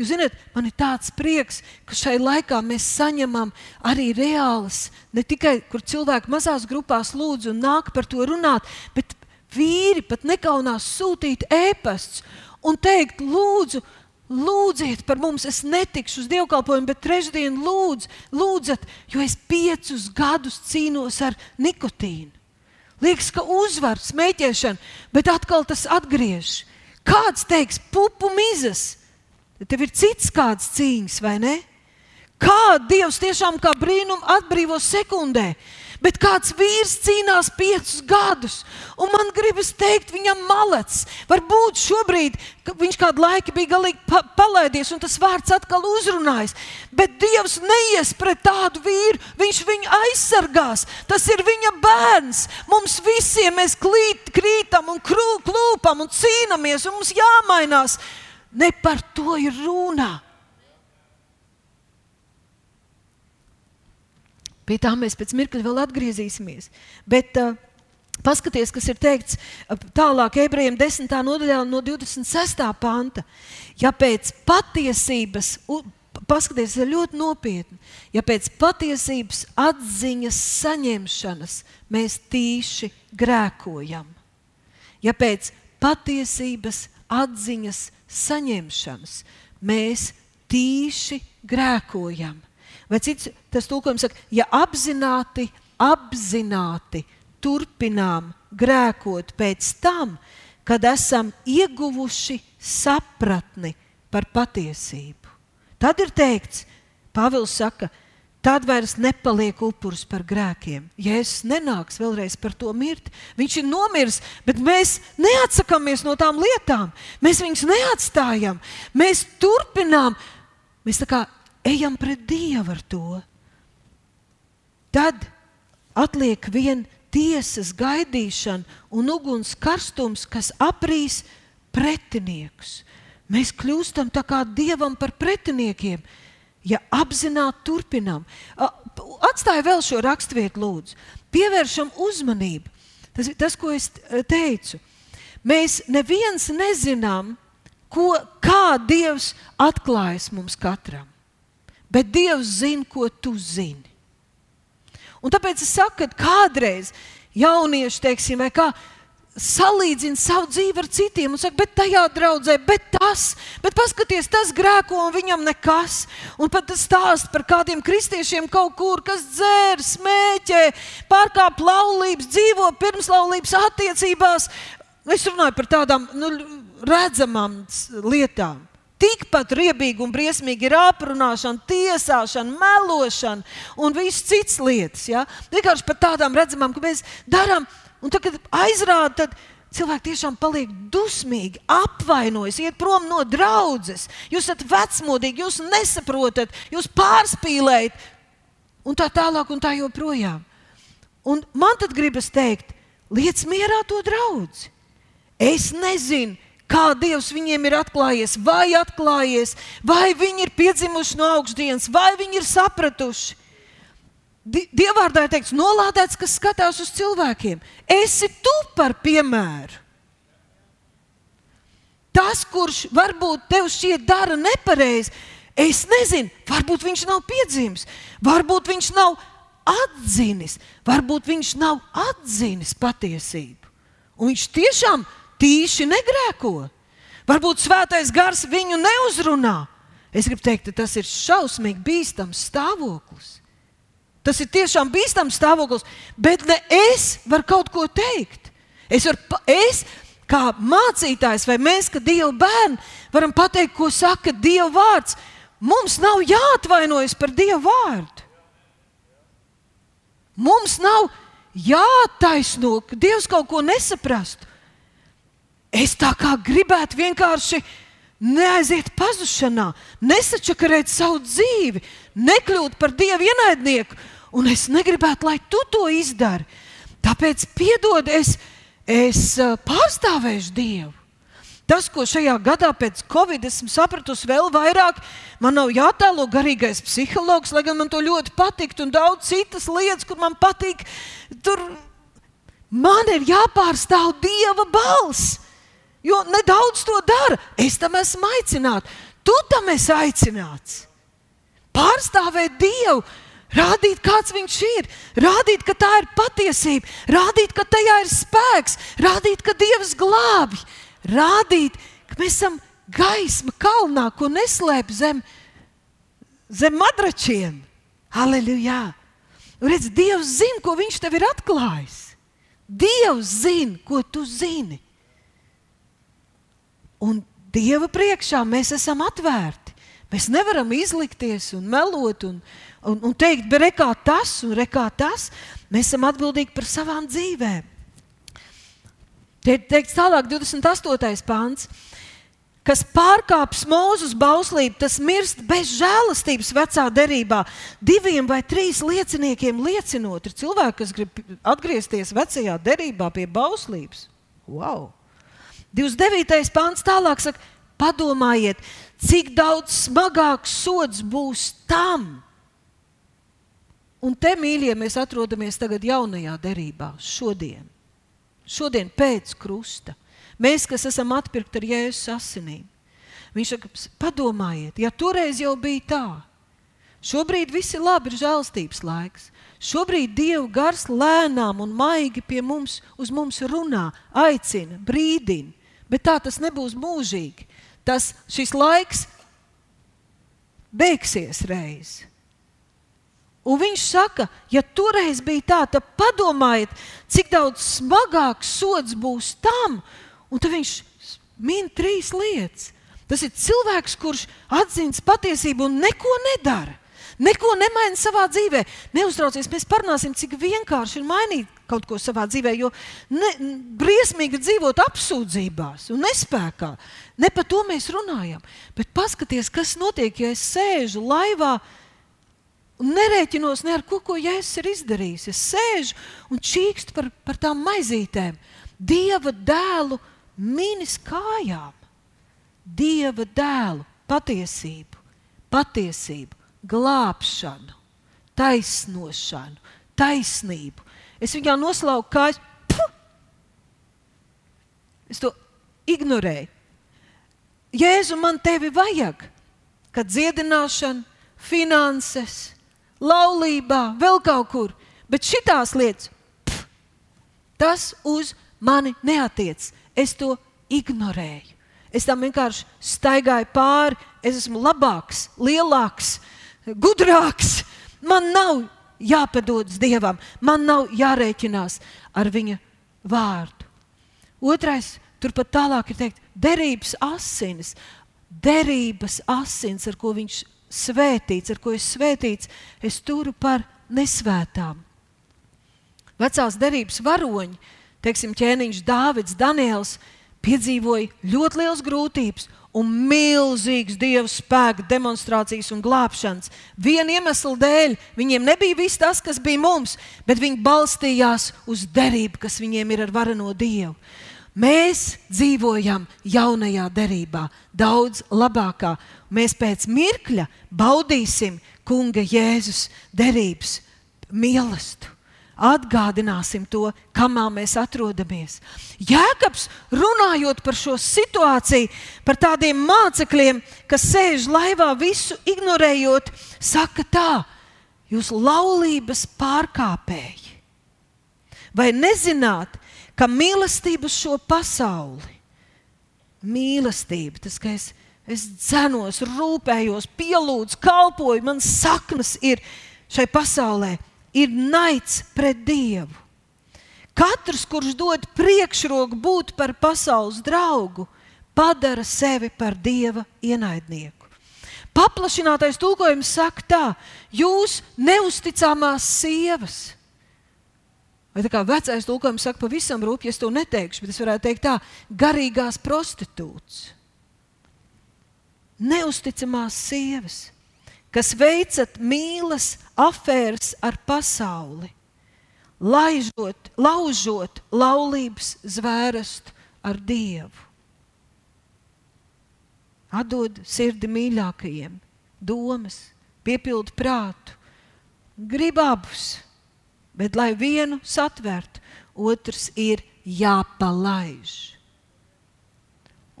Jūs zināt, man ir tāds prieks, ka šai laikā mēs saņemam arī reālas, ne tikai kur cilvēki mazās grupās lūdz un nāk par to runāt, bet vīri pat nekaunās sūtīt ēpastus un teikt, lūdzu, lūdziet par mums, es netikšu uz dievkalpojumu, bet trešdien lūdz, lūdzat, jo es piecus gadus cīnos ar nikotīnu. Liekas, ka uzvar smēķēšana, bet atkal tas atgriežas. Kāds teiks, pupu mizas? Tev ir cits kāds cīņas, vai ne? Kā Dievs tiešām kā brīnumu atbrīvo sekundē, bet kāds vīrs cīnās piecus gadus, un man gribas teikt, viņam malets. Varbūt šobrīd viņš kādu laiku bija galīgi pa palaidies, un tas vārds atkal uzrunājas. Bet Dievs neies pret tādu vīru, viņš viņu aizsargās. Tas ir viņa bērns. Mums visiem mēs klīt, krītam un klūpam un cīnāmies, un mums jāmainās. Ne par to ir runa. Pie tā mēs pēc mirkļa vēl atgriezīsimies. Bet, uh, Paskaties, kas ir teikts tālāk, ebrejiem 10. nodaļā, no 26. panta. Ja pēc patiesības, paskaties, ir ļoti nopietni, ja pēc patiesības atziņas saņemšanas mēs tīši grēkojam, ja pēc patiesības atziņas saņemšanas mēs tīši grēkojam, vai cits tas tulkojums saka, ja apzināti, apzināti turpinām grēkot pēc tam, kad esam ieguvuši sapratni par patiesību. Tad ir teikts, Pāvils saka, tad vairs nepaliek upuris par grēkiem. Jēzus nenāks vēlreiz par to mirt. Viņš ir nomiris, bet mēs neatsakāmies no tām lietām. Mēs viņus neatstājam. Mēs turpinām, mēs kā ejam pret Dievu ar to. Tad atliek vien tiesas gaidīšana un uguns karstums, kas aprīs pretiniekus. Mēs kļūstam kā dievam par pretiniekiem, ja apzināti turpinām. Atstāju vēl šo raksturvietu, lūdzu. Pievēršam uzmanību. Tas ir tas, ko es teicu. Mēs neviens nezinām, ko, kā Dievs atklājas mums katram. Bet Dievs zina, ko tu zini. Un tāpēc es saku, ka kādreiz jaunieši, teiksim, vai kā, salīdzina savu dzīvi ar citiem un saka, bet tajā draudzē, bet tas, bet paskaties, tas grēko un viņam nekas. Un pat stāst par kādiem kristiešiem kaut kur, kas dzēr, smēķē, pārkāp laulības, dzīvo pirmslaulības attiecībās. Es runāju par tādām nu, redzamām lietām. Tikpat riebīgi un briesmīgi ir aprunāšana, tiesāšana, melošana un viss cits lietas. Ja? Vienkārši par tādām redzamām, ka mēs darām, un tad, kad aizrāda, tad cilvēki tiešām paliek dusmīgi, apvainojas, iet prom no draudzes. Jūs esat vecmodīgi, jūs nesaprotat, jūs pārspīlējat, un tā tālāk, un tā joprojām. Un man tad gribas teikt, liec mierā to draugu. Es nezinu, kā Dievs viņiem ir atklājies, vai atklājies, vai viņi ir piedzimuši no augšdienas, vai viņi ir sapratuši. Dievvvārdā ir teikts, nolādēts, kas skatās uz cilvēkiem. Esi tu par piemēru. Tas, kurš varbūt tev šķiet dara nepareizi, es nezinu, varbūt viņš nav piedzimis, varbūt viņš nav atzinis, varbūt viņš nav atzinis patiesību. Un viņš tiešām tīši negrēko. Varbūt svētais gars viņu neuzrunā. Es gribu teikt, tas ir šausmīgi bīstams stāvoklis. Tas ir tiešām bīstams stāvoklis, bet ne es varu kaut ko teikt. Es, varu, es kā mācītājs vai mēs, kā Dieva bērni, varam pateikt, ko saka Dieva vārds. Mums nav jāatvainojas par Dieva vārdu. Mums nav jātaisno, ka Dievs kaut ko nesaprastu. Es tā kā gribētu vienkārši neaiziet pazušanā, nesačakarēt savu dzīvi, nekļūt par dievu ienaidnieku. Un es negribētu, lai tu to izdari. Tāpēc piedod, es, es pārstāvēšu Dievu. Tas, ko šajā gadā pēc Covid esmu sapratusi vēl vairāk, man nav jātēlo garīgais psihologs, lai gan man to ļoti patīk, un daudz citas lietas, kur man patīk. Tur man ir jāpārstāv Dieva balss. Jo nedaudz to dara. Es tam esmu aicināts. Tu tam esi aicināts. Pārstāvēt Dievu, rādīt, kāds Viņš ir, rādīt, ka tā ir patiesība, rādīt, ka tajā ir spēks, rādīt, ka Dievs glābj, rādīt, ka mēs esam gaisma kalnā, ko neslēp zem, zem madračiem. Halleluja! Redz, Dievs zina, ko Viņš tev ir atklājis. Dievs zina, ko tu zini. Un Dieva priekšā mēs esam atvērti. Mēs nevaram izlikties un melot un, un, un teikt, bet rekā tas un rekā tas. Mēs esam atbildīgi par savām dzīvēm. Te ir teikts tālāk, 28. pāns. Kas pārkāpj mūžus bauslību, tas mirst bez žēlastības vecā derībā. Diviem vai trīs lieciniekiem liecinot, ir cilvēki, kas grib atgriezties vecajā derībā pie bauslības. Wow! 29. pāns tālāk saka, padomājiet, cik daudz smagāks sods būs tam, Un te, mīļie, mēs atrodamies tagad jaunajā derībā, šodien. Šodien pēc krusta. Mēs, kas esam atpirkti ar Jēzus asinīm. Viņš saka, padomājiet, ja toreiz jau bija tā, šobrīd viss ir labi, ir žēlstības laiks. Šobrīd Dieva gars lēnām un maigi pie mums, uz mums runā, aicina, brīdina, bet tā tas nebūs mūžīgi. Tas šis laiks beigsies reiz. Un viņš saka, ja toreiz bija tā, tad padomājiet, cik daudz smagāks sods būs tam. Un tad viņš min trīs lietas. Tas ir cilvēks, kurš atzīst patiesību un neko nedara. Neko nemaina savā dzīvē. Neuztraucies, mēs parunāsim, cik vienkārši ir mainīt kaut ko savā dzīvē. Jo ne, briesmīgi dzīvot apsūdzībās un nespējā. Ne par to mēs runājam. Bet paskatieties, kas notiek, ja es sēžu laivā un nerēķinos ne ar ko, ko Jēzus ir izdarījis. Es sēžu un čīkstu par, par tām maizītēm. Dieva dēlu minis kājām. Dieva dēlu patiesību, patiesību, glābšanu, taisnošanu, taisnību. Es viņā noslauku kājas. Es to ignorēju. Jēzu, man tevi vajag, kad dziedināšana, finanses, laulībā, vēl kaut kur. Bet šitās lietas, pf, tas uz mani neatiec. Es to ignorēju. Es tam vienkārši staigāju pāri. Es esmu labāks, lielāks, gudrāks. Man nav jāpadodas Dievam, man nav jārēķinās ar Viņa vārdu. Otrais, turpat tālāk ir teikt, derības asinis, derības asins, ar ko Viņš svētīts, ar ko es svētīts, es turu par nesvētām. Vecās derības varoņi, teiksim, ķēniņš Dāvids, Daniels, piedzīvoja ļoti liels grūtības un milzīgas dievu spēka demonstrācijas un glābšanas. Viena iemesla dēļ viņiem nebija viss tas, kas bija mums, bet viņi balstījās uz derību, kas viņiem ir ar vareno dievu. Mēs dzīvojam jaunajā derībā, daudz labākā. Mēs pēc mirkļa baudīsim Kunga Jēzus derības mīlestību. Atgādināsim to, kamā mēs atrodamies. Jēkabs runājot par šo situāciju, par tādiem mācekļiem, kas sēž laivā, visu ignorējot, saka tā: Jūs laulības pārkāpēji. Vai nezināt, ka mīlestība uz šo pasauli, mīlestība, tas, ka es, es dzenos, rūpējos, pielūdzu, kalpoju, man saknes ir šai pasaulē, ir naids pret Dievu. Katrs, kurš dod priekšroku būt par pasaules draugu, padara sevi par Dieva ienaidnieku. Paplašinātais tulkojums saka tā: jūs neusticamās sievas Vai tā kā vecais tulkojums saka, pavisam rūpīgi, es to neteikšu, bet es varētu teikt tā, garīgās prostitūts. Neusticamās sievas, kas veicat mīlas afēras ar pasauli, laižot, laužot laulības zvērestu ar Dievu. Atdod sirdi mīļākajiem, domas, piepildu prātu, grib abus Bet, lai vienu satvertu, otrs ir jāpalaiž.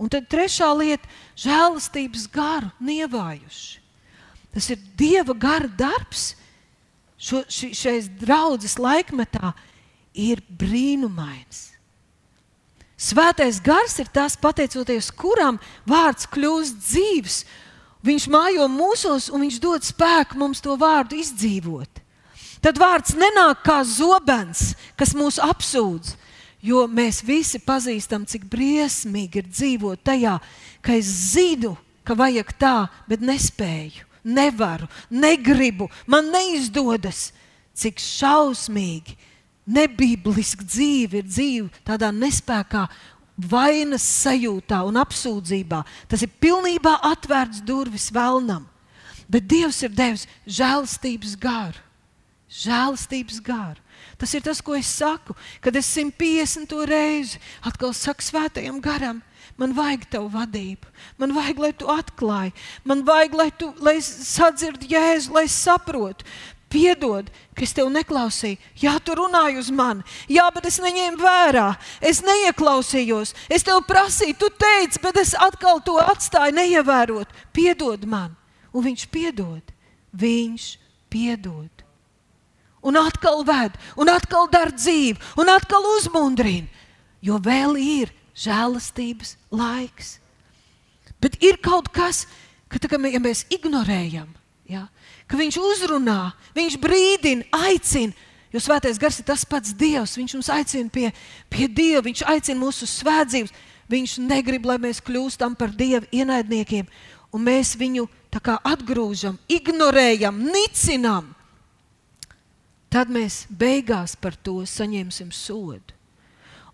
Un tad trešā lieta - žēlastības garu nievājuši. Tas ir Dieva gara darbs. Šo, ši, šais draudzes laikmetā ir brīnumains. Svētais gars ir tas, pateicoties kuram vārds kļūst dzīves. Viņš mājo mūsos un viņš dod spēku mums to vārdu izdzīvot tad vārds nenāk kā zobens, kas mūs apsūdz. Jo mēs visi pazīstam, cik briesmīgi ir dzīvot tajā, ka es zinu, ka vajag tā, bet nespēju, nevaru, negribu, man neizdodas. Cik šausmīgi, nebībliski dzīve ir dzīve tādā nespējā, vainas sajūtā un apsūdzībā. Tas ir pilnībā atvērts durvis vēlnam. Bet Dievs ir devis žēlstības garu žēlastības garu. Tas ir tas, ko es saku, kad es 150 reizi atkal saku svētajam garam. Man vajag tavu vadību, man vajag, lai tu atklāji, man vajag, lai tu lai sadzirdi jēzu, lai saprotu. Piedod, ka es tev neklausīju. Jā, tu runāji uz mani. Jā, bet es neņēmu vērā. Es neieklausījos. Es tev prasīju, tu teici, bet es atkal to atstāju, neievērot. Piedod man. Un viņš piedod. Viņš piedod. Un atkal ved, un atkal dara dzīvi, un atkal uzmundrina. Jo vēl ir žēlastības laiks. Bet ir kaut kas, ka tā, ja mēs ignorējam, ja, ka viņš uzrunā, viņš brīdina, aicina. Jo svētais gars ir tas pats Dievs. Viņš mums aicina pie, pie Dieva, viņš aicina mūsu svētdzīves. Viņš negrib, lai mēs kļūstam par Dieva ienaidniekiem, un mēs viņu atgrūžam, ignorējam, nicinām. Tad mēs beigās par to saņemsim sodu.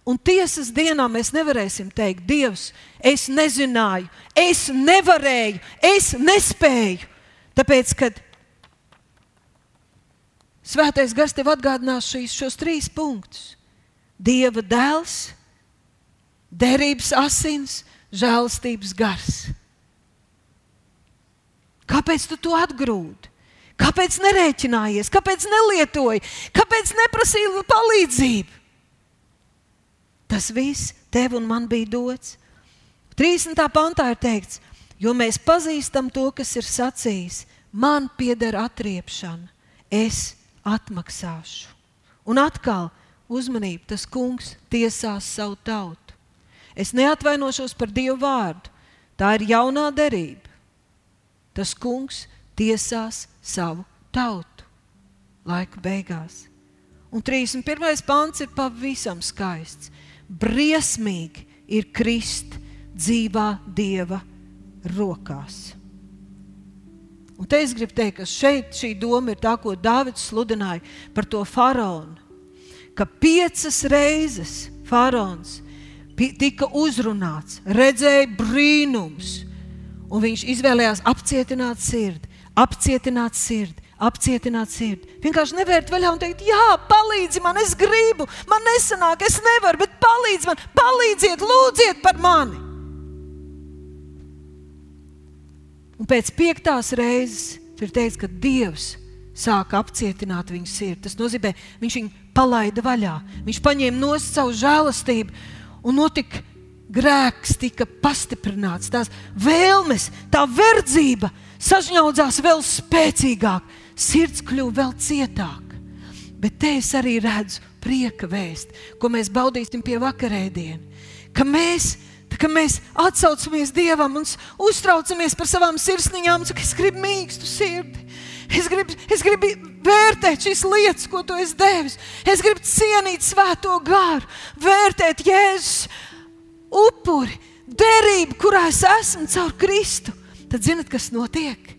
Un tiesas dienā mēs nevarēsim teikt, Dievs, es nezināju, es nevarēju, es nespēju. Tāpēc, kad Svētais gars tev atgādinās šīs, šos trīs punktus. Dieva dēls, derības asins, žēlstības gars. Kāpēc tu to atgrūdi? Kāpēc nerēķinājies, kāpēc nelietoji, kāpēc neprasīji palīdzību? Tas viss tev un man bija dots. 30. pantā ir teikts, jo mēs pazīstam to, kas ir sacījis, man pieder atriepšana, es atmaksāšu. Un atkal uzmanību, tas kungs tiesās savu tautu. Es neatvainošos par Dievu vārdu. Tā ir jaunā derība. Tas kungs tiesās savu tautu laika beigās. Un 31. pāns ir pavisam skaists. Briesmīgi ir krist dzīvā dieva rokās. Un te es gribu teikt, ka šeit šī doma ir tā, ko Dārvids sludināja par to faraonu. Ka piecas reizes faraons tika uzrunāts, redzēja brīnums, un viņš izvēlējās apcietināt sirdi, apcietināt sirdi, apcietināt sirdi. Vienkārši nevērt vaļā un teikt, jā, palīdzi man, es gribu, man nesanāk, es nevaru, bet palīdzi man, palīdziet, lūdziet par mani. Un pēc piektās reizes ir teikts, ka Dievs sāka apcietināt viņu sirdi. Tas nozīmē, viņš viņu palaida vaļā. Viņš paņēma no savu žēlastību un notika grēks, tika pastiprināts. Tās vēlmes, tā verdzība sažņaudzās vēl spēcīgāk, sirds kļuva vēl cietāka. Bet te es arī redzu prieka vēstu, ko mēs baudīsim pie vakarēdienas. Ka mēs kā mēs atsaucamies Dievam un uztraucamies par savām sirsniņām, tad es gribu mīkstu sirdi. Es gribu, es gribu vērtēt šīs lietas, ko tu esi devis. Es gribu cienīt svēto garu, vērtēt Jēzus upuri, derību, kurā es esmu caur Kristu. Tad zinat, kas notiek?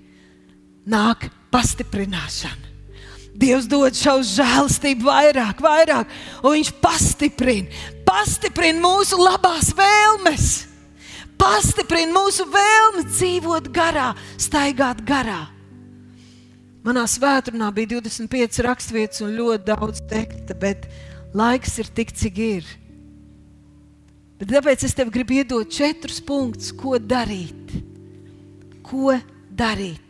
Nāk pastiprināšana. Dievs dod šo žēlastību vairāk, vairāk, un Viņš pastiprina, pastiprina mūsu labās vēlmes, pastiprina mūsu vēlmi dzīvot garā, staigāt garā. Manā svētdienā bija 25 raksturvietas un ļoti daudz teksta, bet laiks ir tik, cik ir. Bet tāpēc es tev gribu iedot četrus punktus, ko darīt. Ko darīt?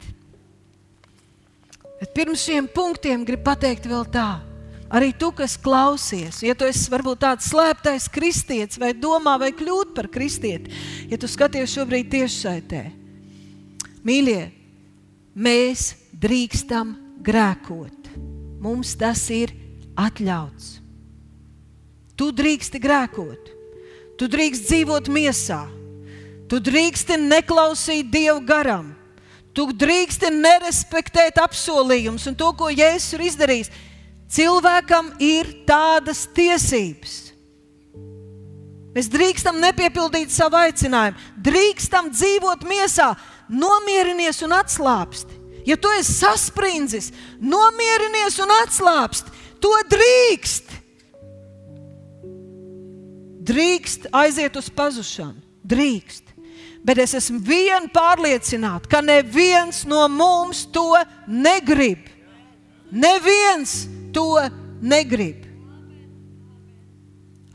Bet pirms šiem punktiem gribu pateikt vēl tā. Arī tu, kas klausies, ja tu esi varbūt tāds slēptais kristietis, vai domā, vai kļūt par kristieti, ja tu skaties šobrīd tiešsaitē, mīļie, mēs drīkstam grēkot. Mums tas ir atļauts. Tu drīksti grēkot, tu drīkst dzīvot miesā, tu drīksti neklausīt Dievu garam, Tu drīksti nerespektēt apsolījumus un to, ko Jēzus ir izdarījis. Cilvēkam ir tādas tiesības. Mēs drīkstam nepiepildīt savu aicinājumu, drīkstam dzīvot miesā, nomierinies un atslābsti. Ja tu esi sasprindzis, nomierinies un atslābsti, to drīkst. Drīkst aiziet uz pazušanu, drīkst bet es esmu vien pārliecināta, ka neviens no mums to negrib. Neviens to negrib.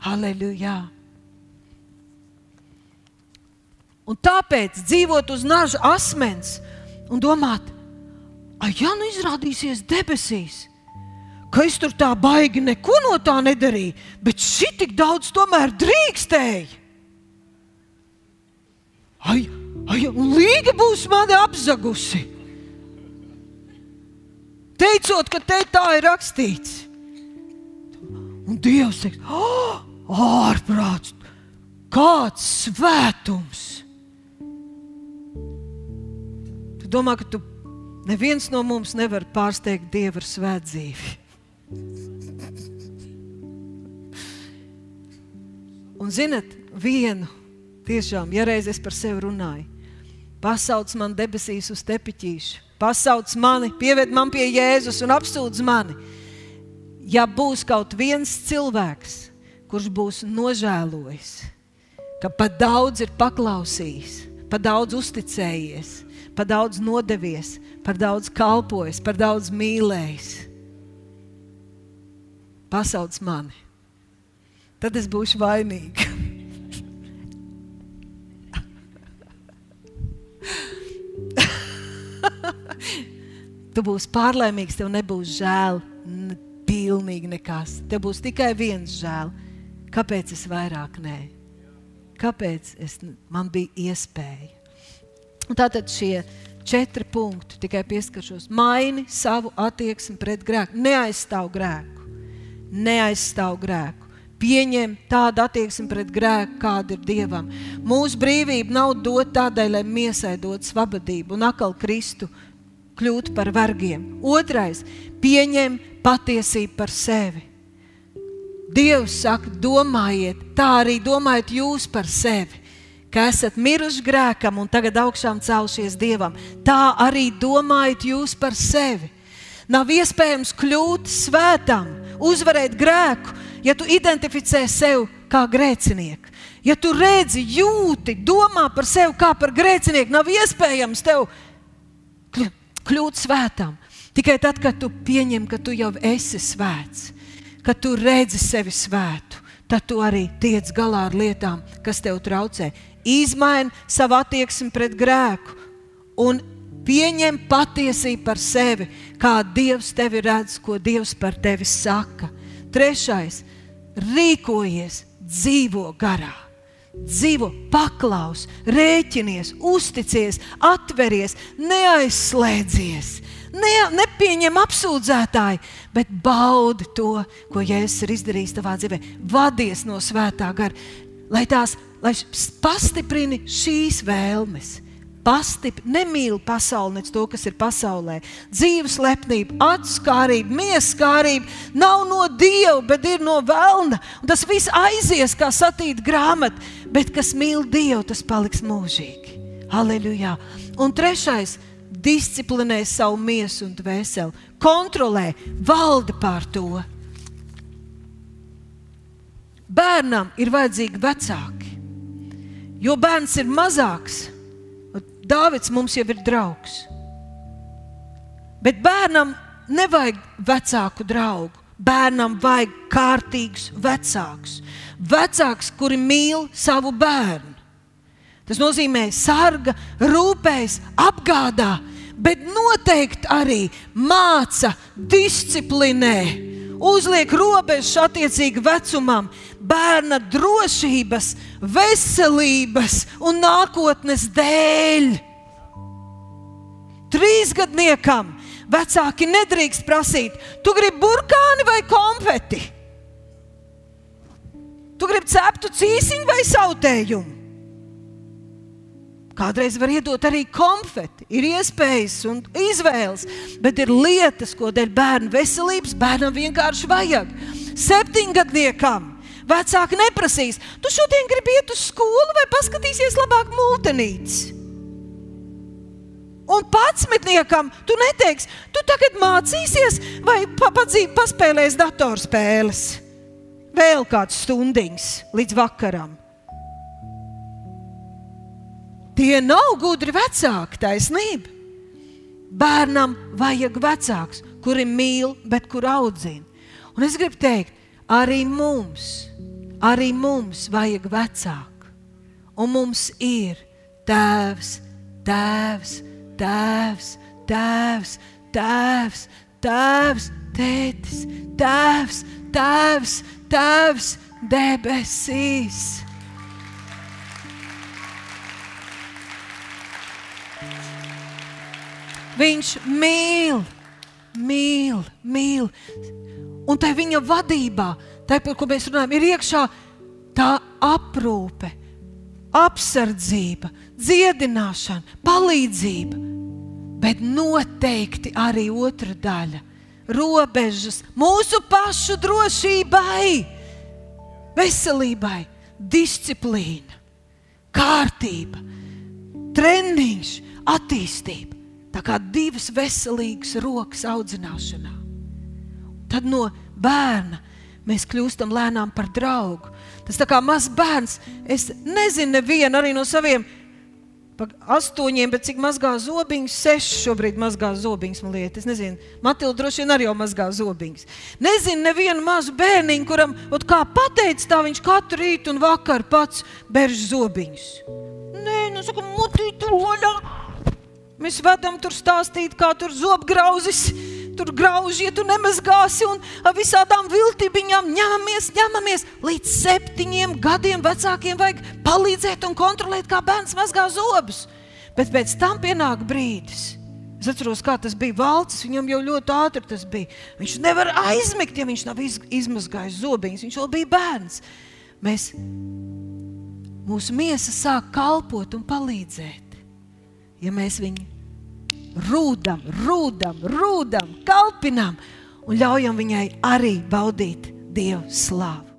Halleluja! Un tāpēc dzīvot uz naža asmens un domāt, ah, ja nu izrādīsies debesīs, ka es tur tā baigi neko no tā nedarīju, bet šī tik daudz tomēr drīkstēja. Ai, ai, un līga būs mani apzagusi. Teicot, ka te tā ir rakstīts. Un Dievs teiks, oh, ārprāts, kāds svētums! Tu domā, ka tu Neviens no mums nevar pārsteigt Dievu ar svētdzīvi. Un zinat, vienu tiešām, ja reiz es par sevi runāju, pasauc man debesīs uz tepiķīšu, pasauc mani, pieved man pie Jēzus un apsūdz mani. Ja būs kaut viens cilvēks, kurš būs nožēlojis, ka pat daudz ir paklausījis, pat daudz uzticējies, pat daudz nodevies, par daudz kalpojis, par daudz mīlējis. Pasauc mani, tad es būšu vainīga. [laughs] tu būsi pārlaimīgs, tev nebūs žēl, ne, pilnīgi nekas. Tev būs tikai viens žēl. Kāpēc es vairāk nē? Kāpēc es, man bija iespēja? Tātad šie četri punkti, tikai pieskaršos. Maini savu attieksmi pret grēku. Neaizstāv grēku. Neaizstāv grēku. Pieņem tādu attieksmi pret grēku, kāda ir Dievam. Mūsu brīvība nav dota tādai, lai miesai dot svabadību un atkal Kristu kļūt par vergiem. Otrais - pieņem patiesību par sevi. Dievs saka, domājiet, tā arī domājiet jūs par sevi ka esat miruši grēkam un tagad augšām celšies Dievam. Tā arī domājat jūs par sevi. Nav iespējams kļūt svētam, uzvarēt grēku, ja tu identificē sevi kā grēcinieku. Ja tu redzi, jūti, domā par sevi kā par grēcinieku, nav iespējams tev kļūt svētam. Tikai tad, kad tu pieņem, ka tu jau esi svēts, kad tu redzi sevi svētu, tad tu arī tiec galā ar lietām, kas tev traucē izmaini savu attieksmi pret grēku un pieņem patiesību par sevi, kā Dievs tevi redz, ko Dievs par tevi saka. Trešais - rīkojies, dzīvo garā. Dzīvo, paklaus, rēķinies, uzticies, atveries, neaizslēdzies, ne, nepieņem apsūdzētāju, bet baudi to, ko Jēzus ir izdarījis tavā dzīvē. Vadies no svētā gara, lai tās lai pastiprini šīs vēlmes. Pastipri, nemīli pasauli, ne to, kas ir pasaulē. Dzīves lepnība, atskārība, mieskārība nav no dieva, bet ir no velna. Un tas viss aizies kā satīta grāmata, bet kas mīl dievu, tas paliks mūžīgi. Halleluja! Un trešais - disciplinē savu miesu un dvēseli, kontrolē, valda pār to. Bērnam ir vajadzīgi vecāki jo bērns ir mazāks. Dāvids mums jau ir draugs. Bet bērnam nevajag vecāku draugu. Bērnam vajag kārtīgus vecākus. Vecāks, kuri mīl savu bērnu. Tas nozīmē, sarga, rūpējas, apgādā, bet noteikti arī māca, disciplinē, uzliek robežas attiecīgi vecumam, bērna drošības, veselības un nākotnes dēļ. Trīsgadniekam vecāki nedrīkst prasīt, tu gribi burkāni vai konfeti? Tu gribi ceptu cīsiņu vai sautējumu? Kādreiz var iedot arī konfeti, ir iespējas un izvēles, bet ir lietas, ko dēļ bērna veselības bērnam vienkārši vajag. Septiņgadniekam vecāki neprasīs, tu šodien gribi iet uz skolu vai paskatīsies labāk multenītes. Un patsmetniekam tu neteiksi, tu tagad mācīsies vai papadzīvi paspēlēs datorspēles. Vēl kāds stundiņš līdz vakaram. Tie nav gudri vecāki, taisnība. Bērnam vajag vecāks, kuri mīl, bet kur audzina. Un es gribu teikt, arī mums, arī mums vajag vecāku. Un mums ir tēvs, tēvs, tēvs, tēvs, Tēvs, Tēvs, Tētis, Tēvs, Tēvs, Tēvs debesīs. Viņš mīl, mīl, mīl. Un tai viņa vadībā, tai, par ko mēs runājam, ir iekšā tā aprūpe, apsardzība, dziedināšana, palīdzība. Bet noteikti arī otra daļa - robežas mūsu pašu drošībai, veselībai, disciplīna, kārtība, treniņš, attīstība. Tā kā divas veselīgas rokas audzināšanā. Tad no bērna mēs kļūstam lēnām par draugu. Tas kā mazs bērns. Es nezinu, nevienu arī no saviem astoņiem, bet cik mazgā zobiņus, seši šobrīd mazgā zobiņus. Man liekas, es nezinu, Matilda droši vien arī jau mazgā zobiņus. Nezinu, nevienu mazu bērniņu, kuram, ot, kā pateicis, tā viņš katru rītu un vakaru pats berž zobiņus. Nē, nu, saka, mutītu loļā. Mēs vedam tur stāstīt, kā tur zobgrauzis. Tur grauž, ja tu nemazgāsi, un ar visādām viltībiņām ņemamies, ņemamies. Līdz septiņiem gadiem vecākiem vajag palīdzēt un kontrolēt, kā bērns mazgā zobus. Bet pēc tam pienāk brīdis. Es atceros, kā tas bija valcis. Viņam jau ļoti ātri tas bija. Viņš nevar aizmigt, ja viņš nav izmazgājis zobiņus. Viņš vēl bija bērns. Mēs, mūsu miesa sāk kalpot un palīdzēt ja mēs viņu rūdam, rūdam, rūdam, kalpinām un ļaujam viņai arī baudīt Dieva slāvu.